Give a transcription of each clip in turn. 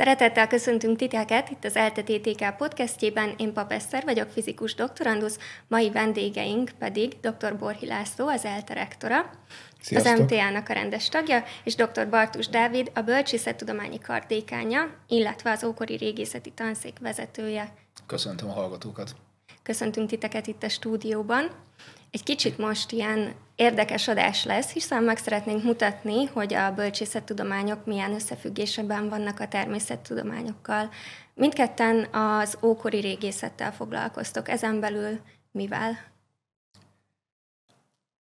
Szeretettel köszöntünk titeket itt az ELTE podcastjében. Én Pap Eszter vagyok, fizikus doktorandusz, mai vendégeink pedig dr. Borhi László, az ELTE rektora, Sziasztok. az MTA-nak a rendes tagja, és dr. Bartus Dávid, a Bölcsészettudományi Kardékánya, illetve az ókori régészeti tanszék vezetője. Köszöntöm a hallgatókat! Köszöntünk titeket itt a stúdióban. Egy kicsit most ilyen érdekes adás lesz, hiszen meg szeretnénk mutatni, hogy a bölcsészettudományok milyen összefüggésben vannak a természettudományokkal. Mindketten az ókori régészettel foglalkoztok, ezen belül mivel?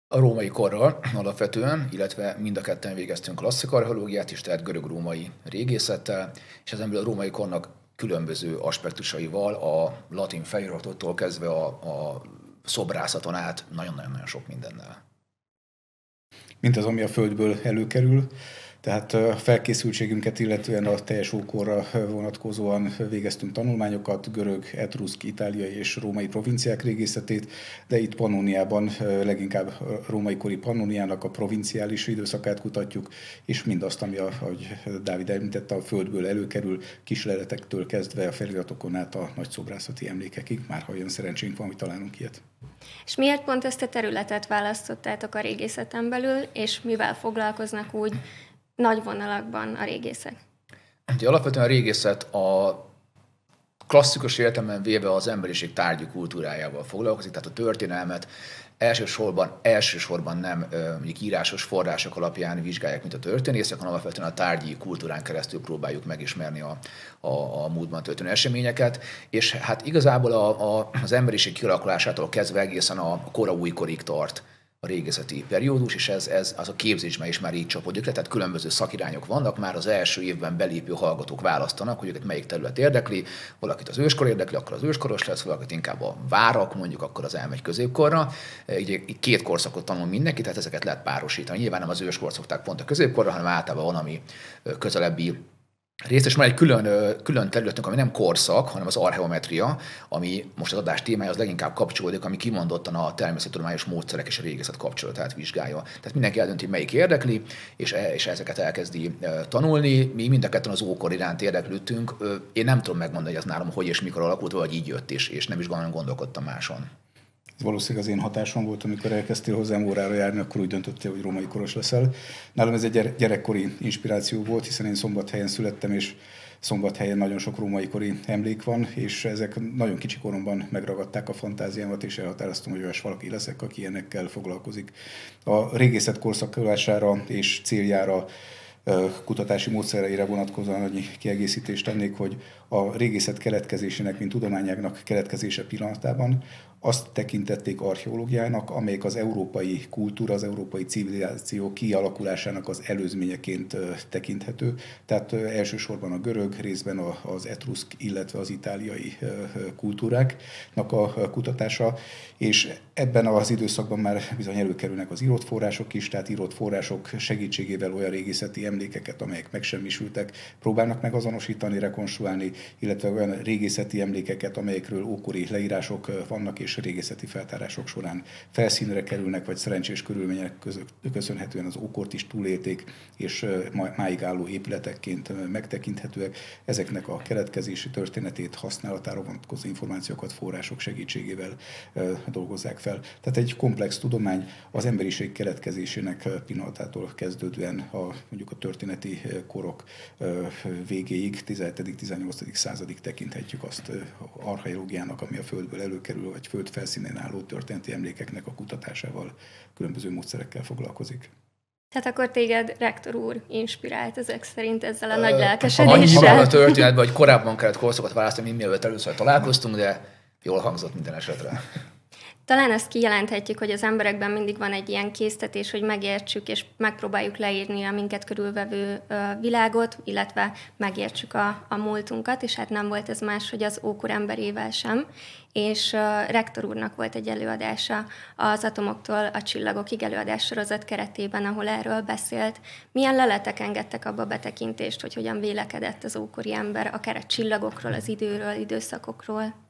A római korral alapvetően, illetve mind a ketten végeztünk klasszik archeológiát is, tehát görög-római régészettel, és ezen belül a római kornak különböző aspektusaival, a latin feliratottól kezdve a, a szobrászaton át nagyon-nagyon sok mindennel. Mint az, ami a földből előkerül, tehát a felkészültségünket illetően a teljes ókorra vonatkozóan végeztünk tanulmányokat, görög, etruszk, itáliai és római provinciák régészetét, de itt Pannoniában leginkább római kori Pannoniának a provinciális időszakát kutatjuk, és mindazt, ami, ahogy Dávid említette, a földből előkerül, kisleletektől kezdve a feliratokon át a nagy szobrászati emlékekig, már ha olyan szerencsénk van, hogy találunk ilyet. És miért pont ezt a területet választottátok a régészeten belül, és mivel foglalkoznak úgy nagy vonalakban a régészek? Ugye alapvetően a régészet a klasszikus értelemben véve az emberiség tárgyi kultúrájával foglalkozik, tehát a történelmet elsősorban, elsősorban nem mondjuk írásos források alapján vizsgálják, mint a történészek, hanem alapvetően a tárgyi kultúrán keresztül próbáljuk megismerni a, a, a múltban történő eseményeket, és hát igazából a, a, az emberiség kialakulásától kezdve egészen a kora újkorig tart a régészeti periódus, és ez, ez az a képzésben is már így csapódik le, tehát különböző szakirányok vannak, már az első évben belépő hallgatók választanak, hogy őket melyik terület érdekli, valakit az őskor érdekli, akkor az őskoros lesz, valakit inkább a várak, mondjuk akkor az elmegy középkorra. Így, így két korszakot tanul mindenki, tehát ezeket lehet párosítani. Nyilván nem az őskor szokták pont a középkorra, hanem általában van, ami közelebbi részt, és van egy külön, külön területünk, ami nem korszak, hanem az archeometria, ami most az adás témája az leginkább kapcsolódik, ami kimondottan a természettudományos módszerek és a régészet kapcsolatát vizsgálja. Tehát mindenki eldönti, melyik érdekli, és, e, és ezeket elkezdi tanulni. Mi mind a ketten az ókor iránt érdeklődtünk. Én nem tudom megmondani, hogy ez nálam hogy és mikor alakult, vagy így jött, és, és nem is gondolkodtam máson. Ez valószínűleg az én hatásom volt, amikor elkezdtél hozzám órára járni, akkor úgy döntöttél, hogy római koros leszel. Nálam ez egy gyerekkori inspiráció volt, hiszen én szombathelyen születtem, és szombathelyen nagyon sok római kori emlék van, és ezek nagyon kicsi koromban megragadták a fantáziámat, és elhatároztam, hogy olyas valaki leszek, aki ilyenekkel foglalkozik. A régészet korszakolására és céljára kutatási módszereire vonatkozóan annyi kiegészítést tennék, hogy a régészet keletkezésének, mint tudományágnak keletkezése pillanatában azt tekintették archeológiának, amelyik az európai kultúra, az európai civilizáció kialakulásának az előzményeként tekinthető. Tehát elsősorban a görög, részben az etruszk, illetve az itáliai kultúráknak a kutatása, és ebben az időszakban már bizony előkerülnek az írott források is, tehát írott források segítségével olyan régészeti emlékeket, amelyek megsemmisültek, próbálnak megazonosítani, rekonstruálni, illetve olyan régészeti emlékeket, amelyekről ókori leírások vannak, és régészeti feltárások során felszínre kerülnek, vagy szerencsés körülmények között köszönhetően az ókort is túlélték, és máig álló épületekként megtekinthetőek. Ezeknek a keletkezési történetét, használatára vonatkozó információkat források segítségével dolgozzák fel. Tehát egy komplex tudomány az emberiség keletkezésének pillanatától kezdődően a, mondjuk a történeti korok végéig, 17.-18 századig tekinthetjük azt archeológiának, ami a Földből előkerül, vagy Föld felszínén álló történeti emlékeknek a kutatásával, különböző módszerekkel foglalkozik. Tehát akkor téged rektor úr inspirált ezek szerint ezzel a nagy lelkesedéssel? Annyi a történetben, hogy korábban kellett korszakat választani, mint mielőtt először találkoztunk, de jól hangzott minden esetre. Talán ezt kijelenthetjük, hogy az emberekben mindig van egy ilyen késztetés, hogy megértsük és megpróbáljuk leírni a minket körülvevő világot, illetve megértsük a, a múltunkat, és hát nem volt ez más, hogy az ókor emberével sem. És uh, rektor úrnak volt egy előadása az atomoktól a csillagokig előadás sorozat keretében, ahol erről beszélt. Milyen leletek engedtek abba betekintést, hogy hogyan vélekedett az ókori ember, akár a csillagokról, az időről, időszakokról?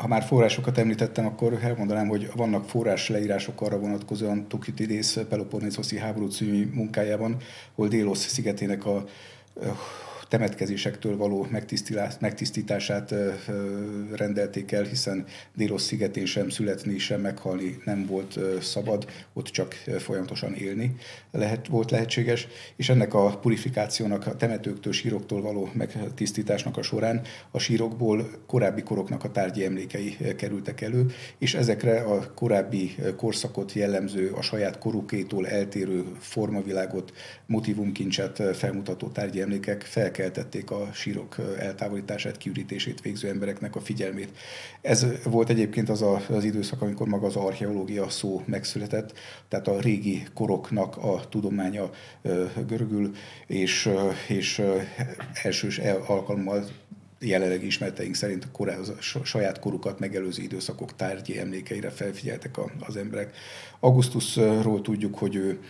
Ha már forrásokat említettem, akkor elmondanám, hogy vannak forrás leírások arra vonatkozóan Tukitidész Peloponnesoszi háború című munkájában, hol Délos szigetének a temetkezésektől való megtisztítását rendelték el, hiszen Délos szigetén sem születni, sem meghalni nem volt szabad, ott csak folyamatosan élni lehet, volt lehetséges, és ennek a purifikációnak, a temetőktől, síroktól való megtisztításnak a során a sírokból korábbi koroknak a tárgyi emlékei kerültek elő, és ezekre a korábbi korszakot jellemző, a saját korukétól eltérő formavilágot, motivumkincset felmutató tárgyi emlékek felkeltették a sírok eltávolítását, kiürítését végző embereknek a figyelmét. Ez volt egyébként az a, az időszak, amikor maga az archeológia szó megszületett, tehát a régi koroknak a tudománya görögül, és, és elsős alkalommal jelenlegi ismereteink szerint a, korá, a saját korukat megelőző időszakok tárgyi emlékeire felfigyeltek az emberek. Augustusról tudjuk, hogy ő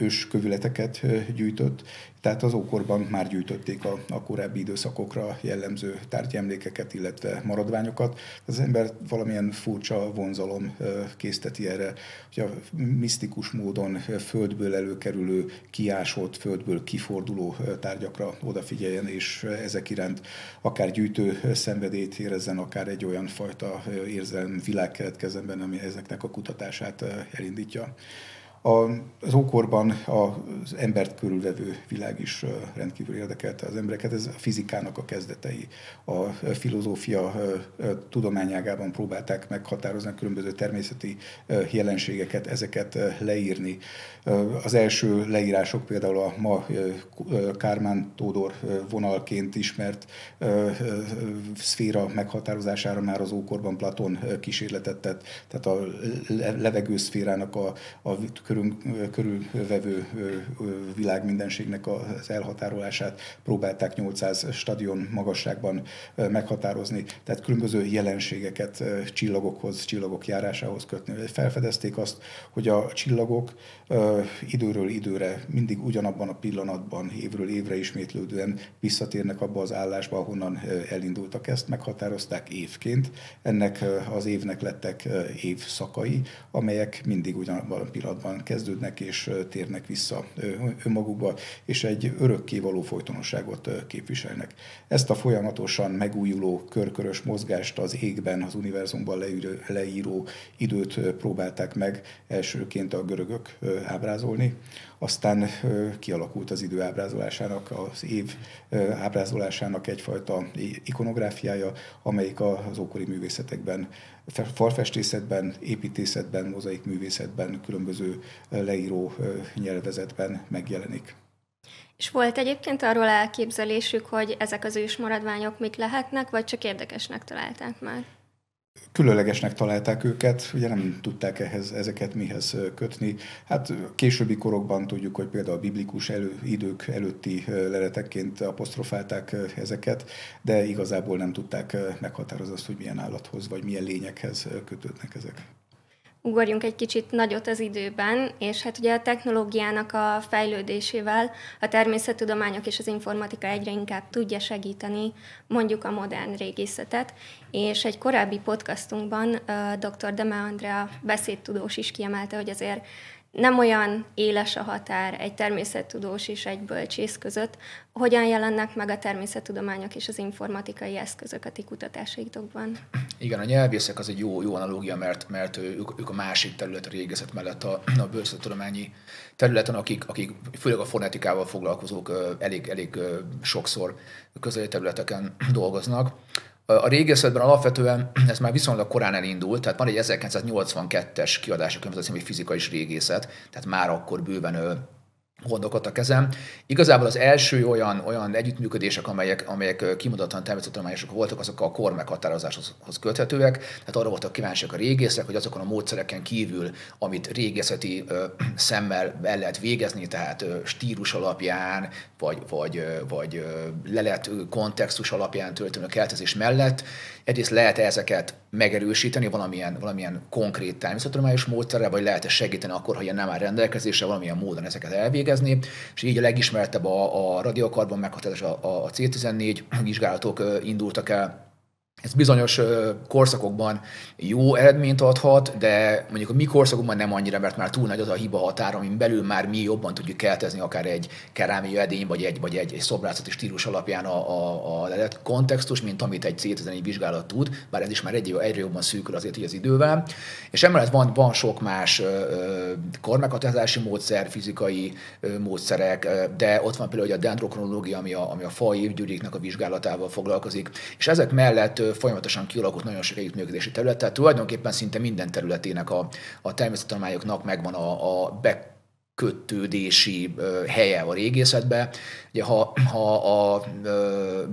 őskövületeket gyűjtött, tehát az ókorban már gyűjtötték a, a korábbi időszakokra jellemző tárgyi emlékeket, illetve maradványokat. Az ember valamilyen furcsa vonzalom készteti erre, hogy a misztikus módon földből előkerülő, kiásott, földből kiforduló tárgyakra odafigyeljen, és ezek iránt akár gyűjtő szenvedélyt érezzen, akár egy olyan fajta érzelem világ keletkezzen benne, ami ezeknek a kutatását elindítja. Az ókorban az embert körülvevő világ is rendkívül érdekelte az embereket. Ez a fizikának a kezdetei. A filozófia tudományágában próbálták meghatározni a különböző természeti jelenségeket, ezeket leírni. Az első leírások például a ma Kármán Tódor vonalként ismert szféra meghatározására már az ókorban Platon kísérletet tett, tehát a levegőszférának a, a körül, körülvevő világ mindenségnek az elhatárolását próbálták 800 stadion magasságban meghatározni, tehát különböző jelenségeket csillagokhoz, csillagok járásához kötni. Felfedezték azt, hogy a csillagok időről időre, mindig ugyanabban a pillanatban, évről évre ismétlődően visszatérnek abba az állásba, ahonnan elindultak ezt, meghatározták évként. Ennek az évnek lettek évszakai, amelyek mindig ugyanabban a pillanatban kezdődnek és térnek vissza önmagukba, és egy örökké való folytonosságot képviselnek. Ezt a folyamatosan megújuló körkörös mozgást az égben, az univerzumban leíró, leíró időt próbálták meg elsőként a görögök ábrázolni, aztán kialakult az idő ábrázolásának, az év ábrázolásának egyfajta ikonográfiája, amelyik az ókori művészetekben, falfestészetben, építészetben, mozaik művészetben, különböző leíró nyelvezetben megjelenik. És volt egyébként arról elképzelésük, hogy ezek az ős maradványok mik lehetnek, vagy csak érdekesnek találták már? Különlegesnek találták őket, ugye nem tudták ehhez, ezeket mihez kötni. Hát későbbi korokban tudjuk, hogy például a biblikus elő, idők előtti leletekként apostrofálták ezeket, de igazából nem tudták meghatározni azt, hogy milyen állathoz vagy milyen lényekhez kötődnek ezek ugorjunk egy kicsit nagyot az időben, és hát ugye a technológiának a fejlődésével a természettudományok és az informatika egyre inkább tudja segíteni mondjuk a modern régészetet, és egy korábbi podcastunkban dr. Deme Andrea beszédtudós is kiemelte, hogy azért nem olyan éles a határ egy természettudós és egy bölcsész között, hogyan jelennek meg a természettudományok és az informatikai eszközök a ti kutatásaitokban? Igen, a nyelvészek az egy jó, jó analógia, mert, mert ők, ők a másik terület a régészet mellett a, a bölcsészettudományi területen, akik, akik főleg a fonetikával foglalkozók elég, elég sokszor közeli területeken dolgoznak. A régészetben alapvetően ez már viszonylag korán elindult, tehát van egy 1982-es kiadása könyv, az fizika és régészet, tehát már akkor bőven gondolkodtak ezen. Igazából az első olyan, olyan együttműködések, amelyek, amelyek kimutatlan természettudományosok voltak, azok a kor meghatározáshoz köthetőek. Tehát arra voltak kíváncsiak a régészek, hogy azokon a módszereken kívül, amit régészeti ö, szemmel el lehet végezni, tehát ö, stílus alapján, vagy, vagy, ö, vagy ö, lelet kontextus alapján történő keltezés mellett, egyrészt lehet ezeket megerősíteni valamilyen, valamilyen konkrét természettudományos módszerrel, vagy lehet segíteni akkor, ha ilyen nem áll rendelkezésre, valamilyen módon ezeket elvégezni, és így a legismertebb a, a radiokarbon meghatározás, a, a C14 vizsgálatok indultak el ez bizonyos korszakokban jó eredményt adhat, de mondjuk a mi korszakokban nem annyira, mert már túl nagy az a hiba határ, amin belül már mi jobban tudjuk keltezni akár egy kerámia edény, vagy egy, vagy egy, egy szobrászati stílus alapján a, a, a kontextus, mint amit egy C10 vizsgálat tud, bár ez is már egyre, egyre jobban szűkül azért hogy az idővel. És emellett van, van sok más kormeghatározási módszer, fizikai módszerek, de ott van például a dendrokronológia, ami a, ami a faj évgyűrűknek a vizsgálatával foglalkozik, és ezek mellett folyamatosan kialakult nagyon sok együttműködési terület, tehát tulajdonképpen szinte minden területének a, a természettanulmányoknak megvan a, a be, kötődési helye a régészetbe. Ugye, ha, ha a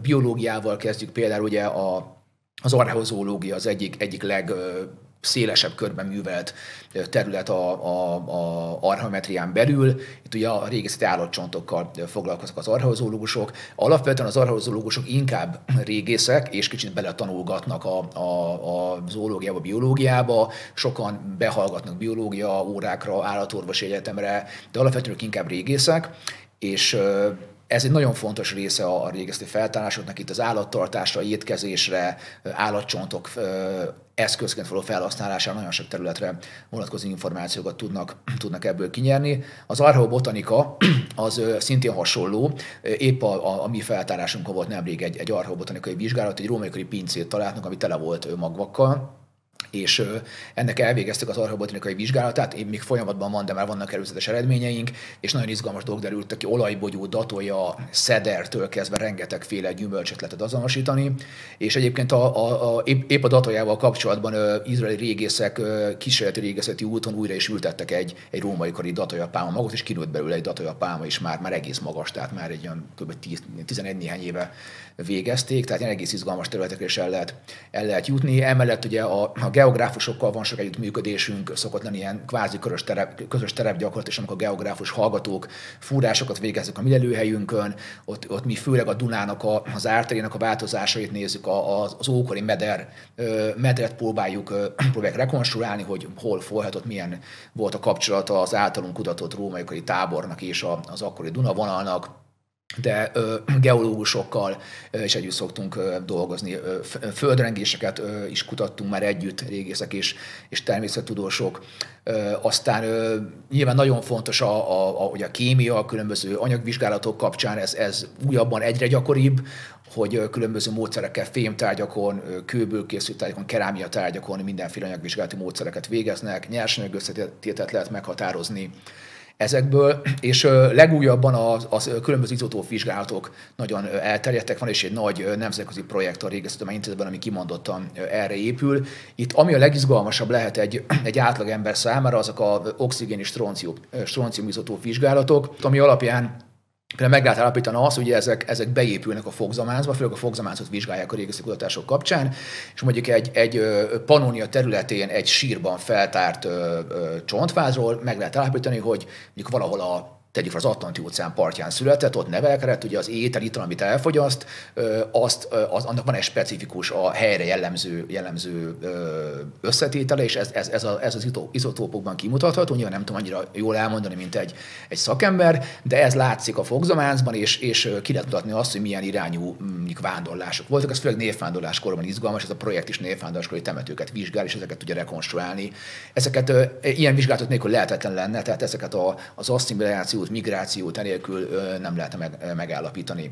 biológiával kezdjük például ugye a, az archeozológia az egyik, egyik leg szélesebb körben művelt terület a, a, a archeometrián belül. Itt ugye a régészeti állatcsontokkal foglalkoznak az archeozológusok. Alapvetően az archeozológusok inkább régészek, és kicsit beletanulgatnak a, a, a zoológiába, biológiába. Sokan behallgatnak biológia órákra, állatorvosi egyetemre, de alapvetően inkább régészek, és ez egy nagyon fontos része a régészeti feltárásoknak, itt az állattartásra, étkezésre, állatcsontok eszközként való felhasználására nagyon sok területre vonatkozó információkat tudnak, tudnak ebből kinyerni. Az archeobotanika az szintén hasonló, épp a, a, a mi feltárásunkon volt nemrég egy, egy archeobotanikai vizsgálat, egy római pincét találtunk, ami tele volt magvakkal, és ennek elvégeztük az archeobotanikai vizsgálatát, én még folyamatban van, de már vannak előzetes eredményeink, és nagyon izgalmas dolgok derültek ki, olajbogyó, datolja, szedertől kezdve rengetegféle gyümölcsöt lehetett azonosítani, és egyébként a, a, a, épp, a datoljával kapcsolatban ö, izraeli régészek ö, kísérleti régészeti úton újra is ültettek egy, egy római kori datolja pálma magot, és kinőtt belőle egy datolja pálma is már, már egész magas, tehát már egy olyan kb. 11 néhány éve végezték, tehát ilyen egész izgalmas területekre is el lehet, el lehet jutni. Emellett ugye a, a geográfusokkal van sok együttműködésünk, szokott lenni ilyen kvázi közös, terep, közös terepgyakorlat, és amikor geográfus hallgatók fúrásokat végeznek a mi lelőhelyünkön, ott, ott mi főleg a Dunának a, az árterének a változásait nézzük, a, az ókori meder, medret próbáljuk, próbáljuk rekonstruálni, hogy hol folyhatott, milyen volt a kapcsolata az általunk kutatott római tábornak és az akkori Duna vonalnak de ö, geológusokkal ö, is együtt szoktunk ö, dolgozni. Ö, földrengéseket ö, is kutattunk már együtt, régészek és, és természettudósok. Ö, aztán ö, nyilván nagyon fontos a, a, a, hogy a kémia, a különböző anyagvizsgálatok kapcsán ez, ez újabban egyre gyakoribb, hogy különböző módszerekkel, fémtárgyakon, kőből készült tárgyakon, kerámia tárgyakon mindenféle anyagvizsgálati módszereket végeznek, nyersanyag összetételt lehet meghatározni, ezekből, és legújabban az, az különböző izotóp vizsgálatok nagyon elterjedtek, van és egy nagy nemzetközi projekt a Régészeti Intézetben, ami kimondottan erre épül. Itt ami a legizgalmasabb lehet egy, egy átlagember számára, azok a oxigén és stroncium, stroncium izotóp vizsgálatok, ami alapján Például meg lehet állapítani azt, hogy ezek, ezek beépülnek a fogzamáncba, főleg a fogzamáncot vizsgálják a régészi kutatások kapcsán, és mondjuk egy, egy Pannonia területén egy sírban feltárt csontvázról meg lehet állapítani, hogy mondjuk valahol a tegyük fel az Atlanti óceán partján született, ott nevelkedett, ugye az étel, ital, amit elfogyaszt, azt, az, annak van egy specifikus, a helyre jellemző, jellemző összetétele, és ez, ez, ez, a, ez az izotópokban kimutatható, nyilván nem tudom annyira jól elmondani, mint egy, egy szakember, de ez látszik a fogzamáncban, és, és ki lehet mutatni azt, hogy milyen irányú mondjuk vándorlások voltak. Ez főleg névvándorláskorban izgalmas, ez a projekt is névvándorláskori temetőket vizsgál, és ezeket tudja rekonstruálni. Ezeket ilyen vizsgálatok nélkül lehetetlen lenne, tehát ezeket a, az asszimiláció abszolút migrációt enélkül nem lehet meg, megállapítani.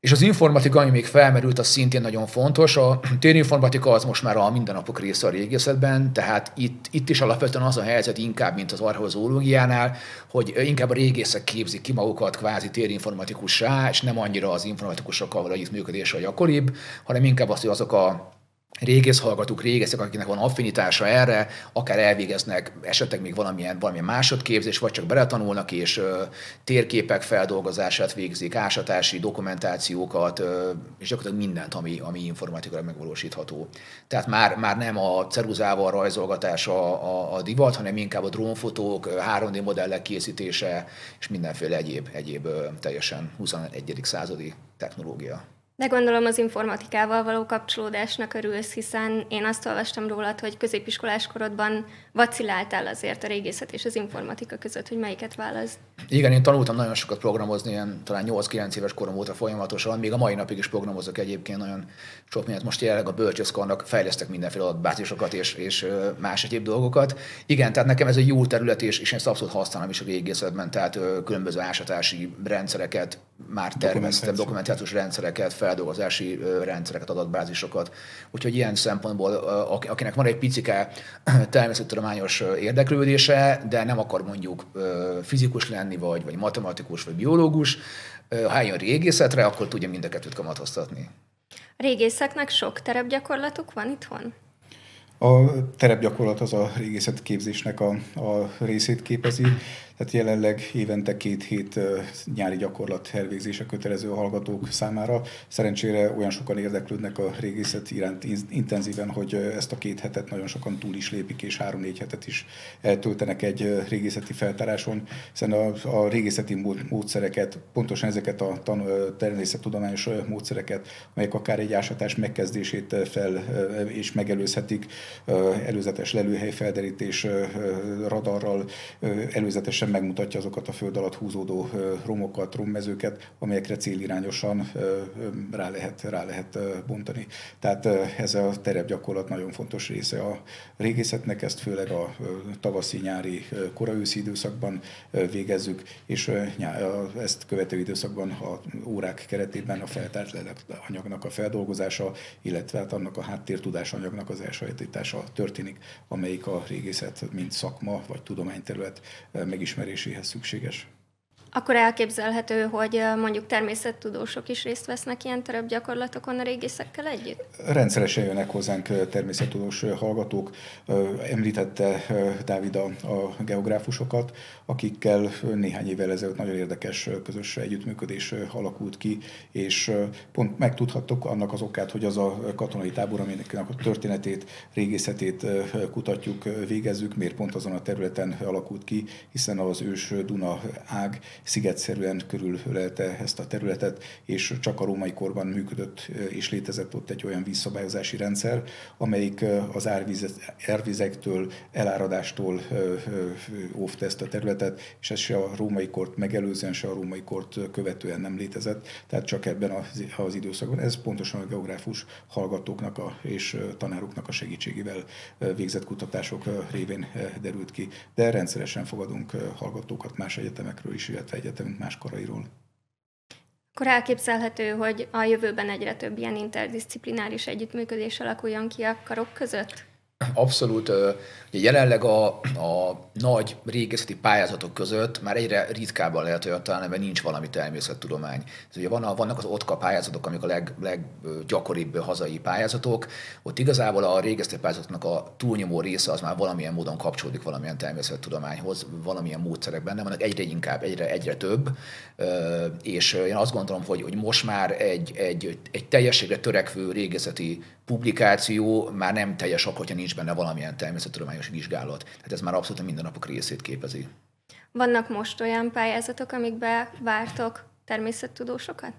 És az informatika, ami még felmerült, az szintén nagyon fontos. A térinformatika az most már a mindennapok része a régészetben, tehát itt, itt is alapvetően az a helyzet inkább, mint az archeozológiánál, hogy inkább a régészek képzik ki magukat kvázi térinformatikussá, és nem annyira az informatikusokkal való együttműködés a gyakoribb, hanem inkább az, hogy azok a régész hallgatók, régészek, akiknek van affinitása erre, akár elvégeznek esetleg még valamilyen, valamilyen másodképzés, vagy csak beletanulnak, és ö, térképek feldolgozását végzik, ásatási dokumentációkat, ö, és gyakorlatilag mindent, ami, ami informatikai megvalósítható. Tehát már, már nem a ceruzával rajzolgatás a, a, a divat, hanem inkább a drónfotók, 3D modellek készítése, és mindenféle egyéb, egyéb ö, teljesen 21. századi technológia. De gondolom az informatikával való kapcsolódásnak örülsz, hiszen én azt olvastam rólad, hogy középiskolás korodban vaciláltál azért a régészet és az informatika között, hogy melyiket választ. Igen, én tanultam nagyon sokat programozni, ilyen talán 8-9 éves korom óta folyamatosan, még a mai napig is programozok egyébként nagyon sok mindent. Most jelenleg a bölcsészkarnak fejlesztek mindenféle adatbázisokat és, és más egyéb dolgokat. Igen, tehát nekem ez egy jó terület, és, és én ezt abszolút használom is a régészetben, tehát különböző ásatási rendszereket már terveztem, dokumentációs rendszereket, feldolgozási rendszereket, adatbázisokat. Úgyhogy ilyen szempontból, akinek van egy picike természettudományos érdeklődése, de nem akar mondjuk fizikus lenni, vagy, vagy matematikus, vagy biológus, ha eljön régészetre, akkor tudja mind a kettőt kamatoztatni. A régészeknek sok terepgyakorlatuk van itthon? A terepgyakorlat az a régészetképzésnek a, a részét képezi. Tehát jelenleg évente két hét nyári gyakorlat elvégzése kötelező a hallgatók számára. Szerencsére olyan sokan érdeklődnek a régészet iránt intenzíven, hogy ezt a két hetet nagyon sokan túl is lépik, és három-négy hetet is eltöltenek egy régészeti feltáráson, hiszen a, a régészeti módszereket, pontosan ezeket a tan, természettudományos módszereket, amelyek akár egy ásatás megkezdését fel és megelőzhetik, előzetes lelőhely felderítés radarral, előzetes teljesen megmutatja azokat a föld alatt húzódó romokat, rommezőket, amelyekre célirányosan rá lehet, rá lehet bontani. Tehát ez a terepgyakorlat nagyon fontos része a régészetnek, ezt főleg a tavaszi-nyári, koraőszi időszakban végezzük, és ezt követő időszakban a órák keretében a feltárt anyagnak a feldolgozása, illetve hát annak a háttértudás anyagnak az elsajátítása történik, amelyik a régészet, mint szakma vagy tudományterület meg is megismeréséhez szükséges. Akkor elképzelhető, hogy mondjuk természettudósok is részt vesznek ilyen terepgyakorlatokon a régészekkel együtt? Rendszeresen jönnek hozzánk természettudós hallgatók. Említette Dávid a, a geográfusokat, akikkel néhány évvel ezelőtt nagyon érdekes közös együttműködés alakult ki, és pont megtudhattuk annak az okát, hogy az a katonai tábor, aminek a történetét, régészetét kutatjuk, végezzük, miért pont azon a területen alakult ki, hiszen az ős Duna ág szigetszerűen körülölelte ezt a területet, és csak a római korban működött és létezett ott egy olyan vízszabályozási rendszer, amelyik az árvizektől, eláradástól óvta ezt a területet, és ez se a római kort megelőzően, se a római kort követően nem létezett, tehát csak ebben az, az időszakban. Ez pontosan a geográfus hallgatóknak a, és tanároknak a segítségével végzett kutatások révén derült ki, de rendszeresen fogadunk hallgatókat más egyetemekről is, illetve egyetemünk más korairól. Akkor elképzelhető, hogy a jövőben egyre több ilyen interdisziplináris együttműködés alakuljon ki a karok között? Abszolút. Ugye jelenleg a, a nagy régészeti pályázatok között már egyre ritkábban lehet olyat találni, mert nincs valami természettudomány. Ez ugye van a, vannak az OTKA pályázatok, amik a leg, leggyakoribb hazai pályázatok. Ott igazából a régészeti pályázatoknak a túlnyomó része az már valamilyen módon kapcsolódik valamilyen természettudományhoz, valamilyen módszerek benne vannak, egyre inkább, egyre, egyre több. És én azt gondolom, hogy, hogy most már egy, egy, egy teljességre törekvő régészeti publikáció már nem teljes akkor, hogyha nincs benne valamilyen természettudományos vizsgálat. Tehát ez már abszolút minden napok részét képezi. Vannak most olyan pályázatok, amikbe vártok természettudósokat?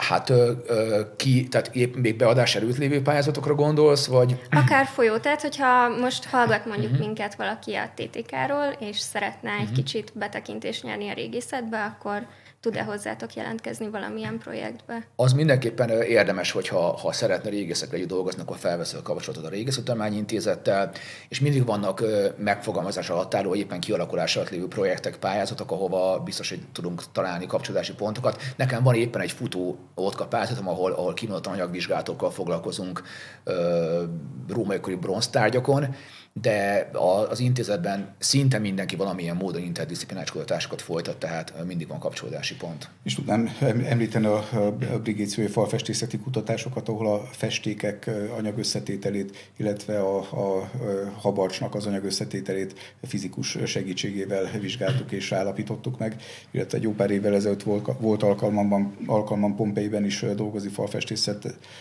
Hát ö, ki, tehát épp még beadás előtt lévő pályázatokra gondolsz, vagy? Akár folyó, tehát hogyha most hallgat mondjuk uh-huh. minket valaki a TTK-ról, és szeretne egy uh-huh. kicsit betekintést nyerni a régészetbe, akkor tud-e hozzátok jelentkezni valamilyen projektbe? Az mindenképpen érdemes, hogyha ha szeretne régészekre együtt dolgozni, akkor felveszi a kapcsolatot a Régészetudományi Intézettel, és mindig vannak megfogalmazás alatt álló, éppen kialakulás alatt lévő projektek, pályázatok, ahova biztos, hogy tudunk találni kapcsolódási pontokat. Nekem van éppen egy futó ott pályázatom, ahol, ahol kimondottan anyagvizsgálatokkal foglalkozunk római kori bronztárgyakon, de az intézetben szinte mindenki valamilyen módon interdisziplinális kutatásokat folytat, tehát mindig van kapcsolódási pont. És tudnám említeni a, brigéciai falfestészeti kutatásokat, ahol a festékek anyagösszetételét, illetve a, a habarcsnak az anyagösszetételét fizikus segítségével vizsgáltuk és állapítottuk meg, illetve egy jó pár évvel ezelőtt volt, volt alkalmamban, alkalmam Pompeiben is dolgozni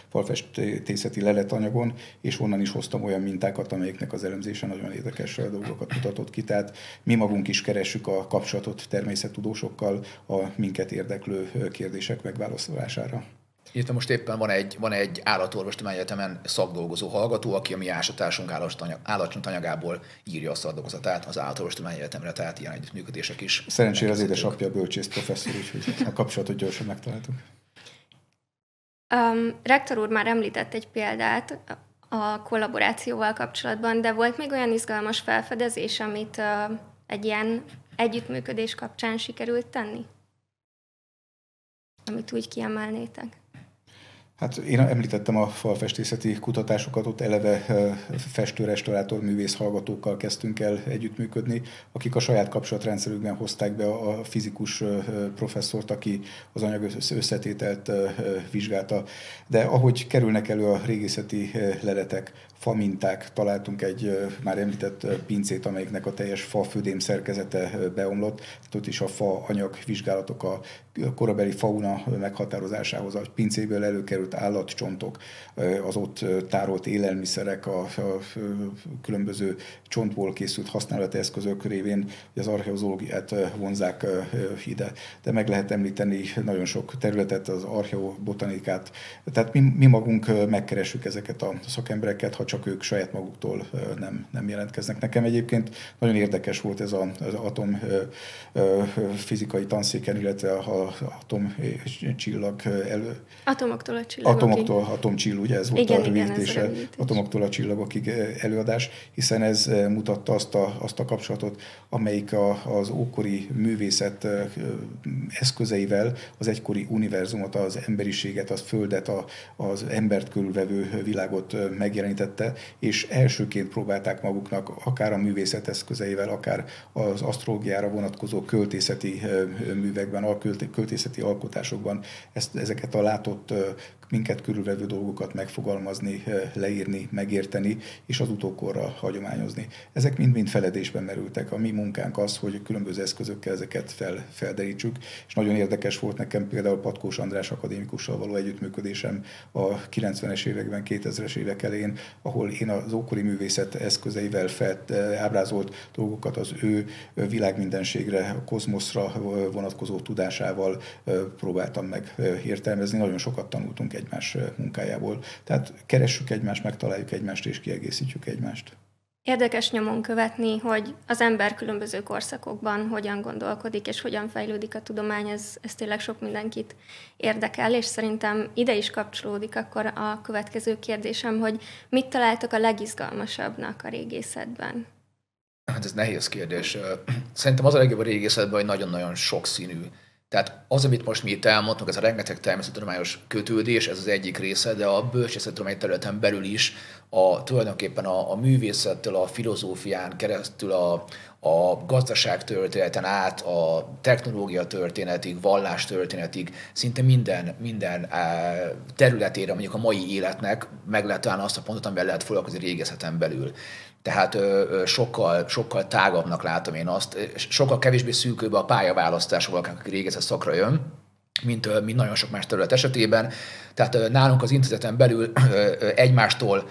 falfestészeti leletanyagon, és onnan is hoztam olyan mintákat, amelyeknek az elemzése nagyon érdekes dolgokat mutatott ki. Tehát mi magunk is keressük a kapcsolatot természettudósokkal, a minket érdeklő kérdések megválaszolására. Itt most éppen van egy, van egy állatorvostudományi egyetemen szakdolgozó hallgató, aki a mi ásatásunk állatcsantanyagából írja a szakdolgozatát az állatorvostudományi egyetemre, tehát ilyen együttműködések is. Szerencsére az édesapja bölcsész professzor, úgyhogy a kapcsolatot gyorsan megtaláltuk. Um, rektor úr már említett egy példát a kollaborációval kapcsolatban, de volt még olyan izgalmas felfedezés, amit uh, egy ilyen együttműködés kapcsán sikerült tenni? Amit úgy kiemelnétek? Hát én említettem a falfestészeti kutatásokat, ott eleve festő-restaurátor művész hallgatókkal kezdtünk el együttműködni, akik a saját kapcsolatrendszerükben hozták be a fizikus professzort, aki az anyag összetételt vizsgálta. De ahogy kerülnek elő a régészeti leletek, faminták, találtunk egy már említett pincét, amelyiknek a teljes fa födém szerkezete beomlott, tehát ott is a fa anyag vizsgálatok a korabeli fauna meghatározásához, a pincéből előkerült állatcsontok, az ott tárolt élelmiszerek, a, a különböző csontból készült használati eszközök révén az archeozológiát vonzák ide. De meg lehet említeni nagyon sok területet, az archeobotanikát. Tehát mi, mi magunk megkeressük ezeket a szakembereket, ha csak ők saját maguktól nem, nem jelentkeznek. Nekem egyébként nagyon érdekes volt ez az atom fizikai tanszéken, illetve a atom csillag elő... Atomoktól a csillagokig. Atomoktól, atomcsillag, ugye ez volt igen, a rövidítése, igen, atomoktól a csillagokig előadás, hiszen ez mutatta azt a, azt a kapcsolatot, amelyik a, az ókori művészet eszközeivel az egykori univerzumot, az emberiséget, az földet, a, az embert körülvevő világot megjelenítette, és elsőként próbálták maguknak akár a művészet eszközeivel, akár az asztrológiára vonatkozó költészeti művekben, a költészeti alkotásokban ezt, ezeket a látott minket körülvevő dolgokat megfogalmazni, leírni, megérteni, és az utókorra hagyományozni. Ezek mind-mind feledésben merültek. A mi munkánk az, hogy különböző eszközökkel ezeket fel, felderítsük, és nagyon érdekes volt nekem például Patkós András akadémikussal való együttműködésem a 90-es években, 2000-es évek elején, ahol én az ókori művészet eszközeivel felt, ábrázolt dolgokat az ő világmindenségre, a kozmoszra vonatkozó tudásával próbáltam meg értelmezni. Nagyon sokat tanultunk egymás munkájából. Tehát keressük egymást, megtaláljuk egymást és kiegészítjük egymást. Érdekes nyomon követni, hogy az ember különböző korszakokban hogyan gondolkodik és hogyan fejlődik a tudomány, ez, ez tényleg sok mindenkit érdekel, és szerintem ide is kapcsolódik akkor a következő kérdésem, hogy mit találtok a legizgalmasabbnak a régészetben? Hát ez nehéz kérdés. Szerintem az a legjobb a régészetben, hogy nagyon-nagyon sokszínű tehát az, amit most mi itt elmondtunk, ez a rengeteg természettudományos kötődés, ez az egyik része, de a bölcsészettudomány területen belül is a, tulajdonképpen a, a művészettől, a filozófián keresztül a, a gazdaság történeten át, a technológia történetig, vallás történetig, szinte minden, minden területére, mondjuk a mai életnek meg lehet találni azt a pontot, amivel lehet foglalkozni régészeten belül. Tehát ö, sokkal, sokkal tágabbnak látom én azt, sokkal kevésbé szűkőbb a pályaválasztás valaki, aki régészet szakra jön, mint, mint nagyon sok más terület esetében. Tehát nálunk az intézeten belül egymástól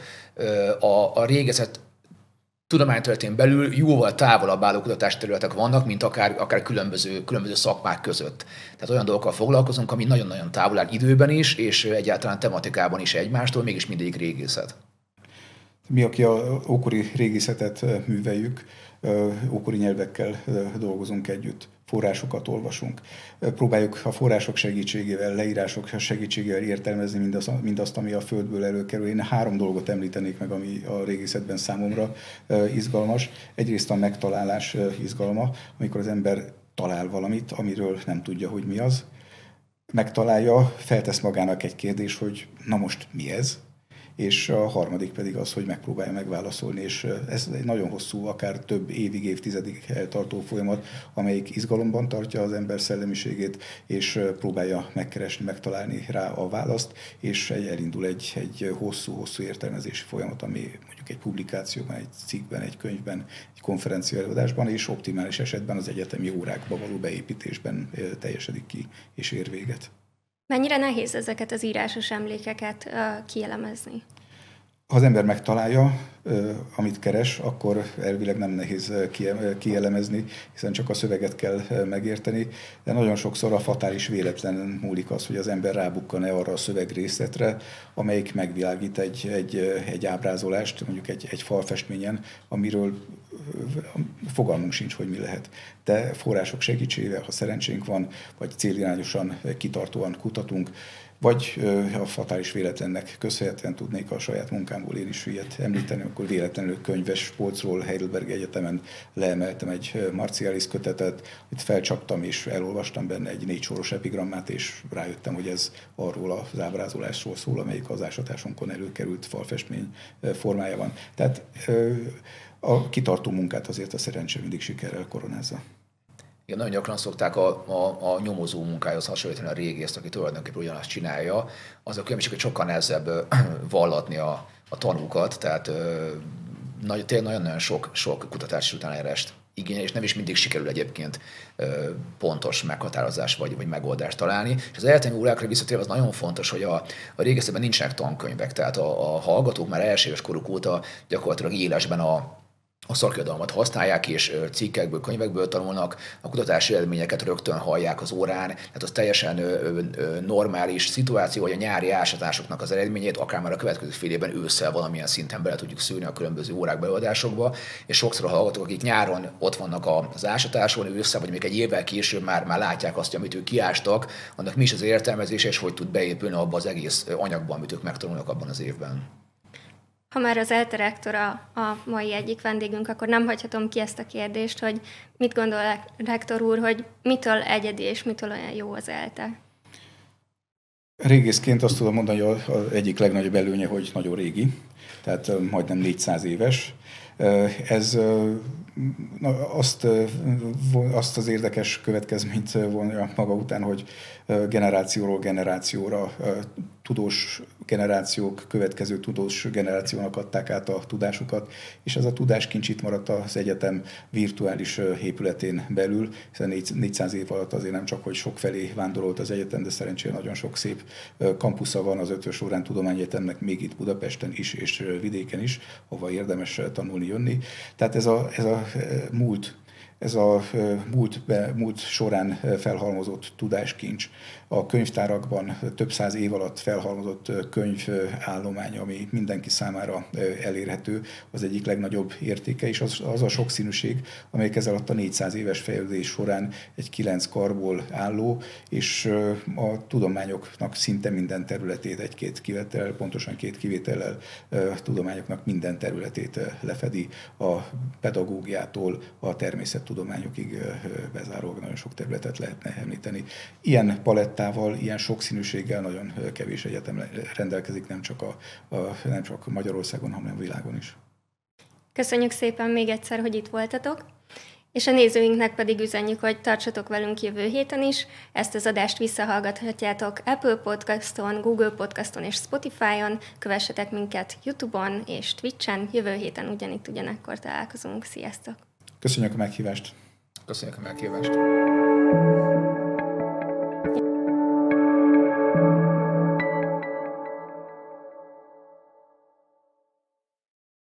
a, a régészet tudományterületén belül jóval távolabb álló kutatásterületek vannak, mint akár, akár különböző, különböző szakmák között. Tehát olyan dolgokkal foglalkozunk, ami nagyon-nagyon távol áll időben is, és egyáltalán tematikában is egymástól, mégis mindig régészet. Mi, aki a ókori régészetet műveljük, ókori nyelvekkel dolgozunk együtt, forrásokat olvasunk. Próbáljuk a források segítségével, leírások segítségével értelmezni mindazt, mindazt, ami a Földből előkerül. Én három dolgot említenék meg, ami a régészetben számomra izgalmas. Egyrészt a megtalálás izgalma, amikor az ember talál valamit, amiről nem tudja, hogy mi az. Megtalálja, feltesz magának egy kérdés, hogy na most mi ez, és a harmadik pedig az, hogy megpróbálja megválaszolni, és ez egy nagyon hosszú, akár több évig, évtizedig eltartó folyamat, amelyik izgalomban tartja az ember szellemiségét, és próbálja megkeresni, megtalálni rá a választ, és elindul egy, egy hosszú-hosszú értelmezési folyamat, ami mondjuk egy publikációban, egy cikkben, egy könyvben, egy konferencia előadásban, és optimális esetben az egyetemi órákba való beépítésben teljesedik ki, és ér véget. Mennyire nehéz ezeket az írásos emlékeket uh, kielemezni? Ha az ember megtalálja, amit keres, akkor elvileg nem nehéz kielemezni, hiszen csak a szöveget kell megérteni, de nagyon sokszor a fatális véletlen múlik az, hogy az ember rábukkan-e arra a szövegrészletre, amelyik megvilágít egy, egy, egy ábrázolást, mondjuk egy, egy falfestményen, amiről fogalmunk sincs, hogy mi lehet. De források segítségével, ha szerencsénk van, vagy célirányosan, kitartóan kutatunk, vagy a fatális véletlennek köszönhetően tudnék a saját munkámból én is ilyet említeni, akkor véletlenül könyves polcról Heidelberg Egyetemen leemeltem egy marcialis kötetet, itt felcsaptam és elolvastam benne egy négy soros epigrammát, és rájöttem, hogy ez arról az ábrázolásról szól, amelyik az ásatásonkon előkerült falfestmény formájában. Tehát a kitartó munkát azért a szerencse mindig sikerrel koronázza. Igen, nagyon gyakran szokták a, a, a nyomozó munkához hasonlítani a régészt, aki tulajdonképpen ugyanazt csinálja. Az a különbség, hogy sokkal nehezebb vallatni a, a tanúkat, tehát nagy, tényleg nagyon-nagyon sok, sok kutatási utánárást igényel, és nem is mindig sikerül egyébként pontos meghatározás vagy, vagy megoldást találni. És az egyetemi órákra visszatérve az nagyon fontos, hogy a, a régészetben nincsenek tankönyvek, tehát a, a hallgatók már első éves koruk óta gyakorlatilag élesben a, a szakirodalmat használják, és cikkekből, könyvekből tanulnak, a kutatási eredményeket rögtön hallják az órán, tehát az teljesen normális szituáció, hogy a nyári ásatásoknak az eredményét akár már a következő fél évben ősszel valamilyen szinten bele tudjuk szűrni a különböző órák beadásokba, és sokszor a hallgatók, akik nyáron ott vannak az ásatáson, ősszel, vagy még egy évvel később már, már látják azt, amit ők kiástak, annak mi is az értelmezése, és hogy tud beépülni abba az egész anyagba, amit ők megtanulnak abban az évben. Ha már az ELTE rektora a mai egyik vendégünk, akkor nem hagyhatom ki ezt a kérdést, hogy mit gondol rektor úr, hogy mitől egyedi és mitől olyan jó az ELTE? Régészként azt tudom mondani, hogy az egyik legnagyobb előnye, hogy nagyon régi, tehát majdnem 400 éves. Ez azt, azt az érdekes következményt vonja maga után, hogy generációról generációra tudós generációk következő tudós generációnak adták át a tudásukat, és ez a tudáskincs itt maradt az egyetem virtuális épületén belül, hiszen 400 év alatt azért nem csak, hogy sok felé vándorolt az egyetem, de szerencsére nagyon sok szép kampusza van az Ötös Órán Tudományegyetemnek, még itt Budapesten is, és vidéken is, hova érdemes tanulni, jönni. Tehát ez a, ez a múlt ez a múlt, múlt során felhalmozott tudáskincs, a könyvtárakban több száz év alatt felhalmozott könyvállomány, ami mindenki számára elérhető, az egyik legnagyobb értéke, és az, az a sokszínűség, amelyek ez alatt a 400 éves fejlődés során egy kilenc karból álló, és a tudományoknak szinte minden területét, egy-két kivétel, pontosan két kivétellel tudományoknak minden területét lefedi, a pedagógiától a természettudományokig bezárólag nagyon sok területet lehetne említeni. Ilyen palett palettával, ilyen sokszínűséggel nagyon kevés egyetem rendelkezik, nem csak, a, a, nem csak Magyarországon, hanem a világon is. Köszönjük szépen még egyszer, hogy itt voltatok, és a nézőinknek pedig üzenjük, hogy tartsatok velünk jövő héten is. Ezt az adást visszahallgathatjátok Apple Podcaston, Google Podcaston és Spotify-on. Kövessetek minket YouTube-on és Twitch-en. Jövő héten ugyanitt ugyanekkor találkozunk. Sziasztok! Köszönjük a meghívást! Köszönjük a meghívást!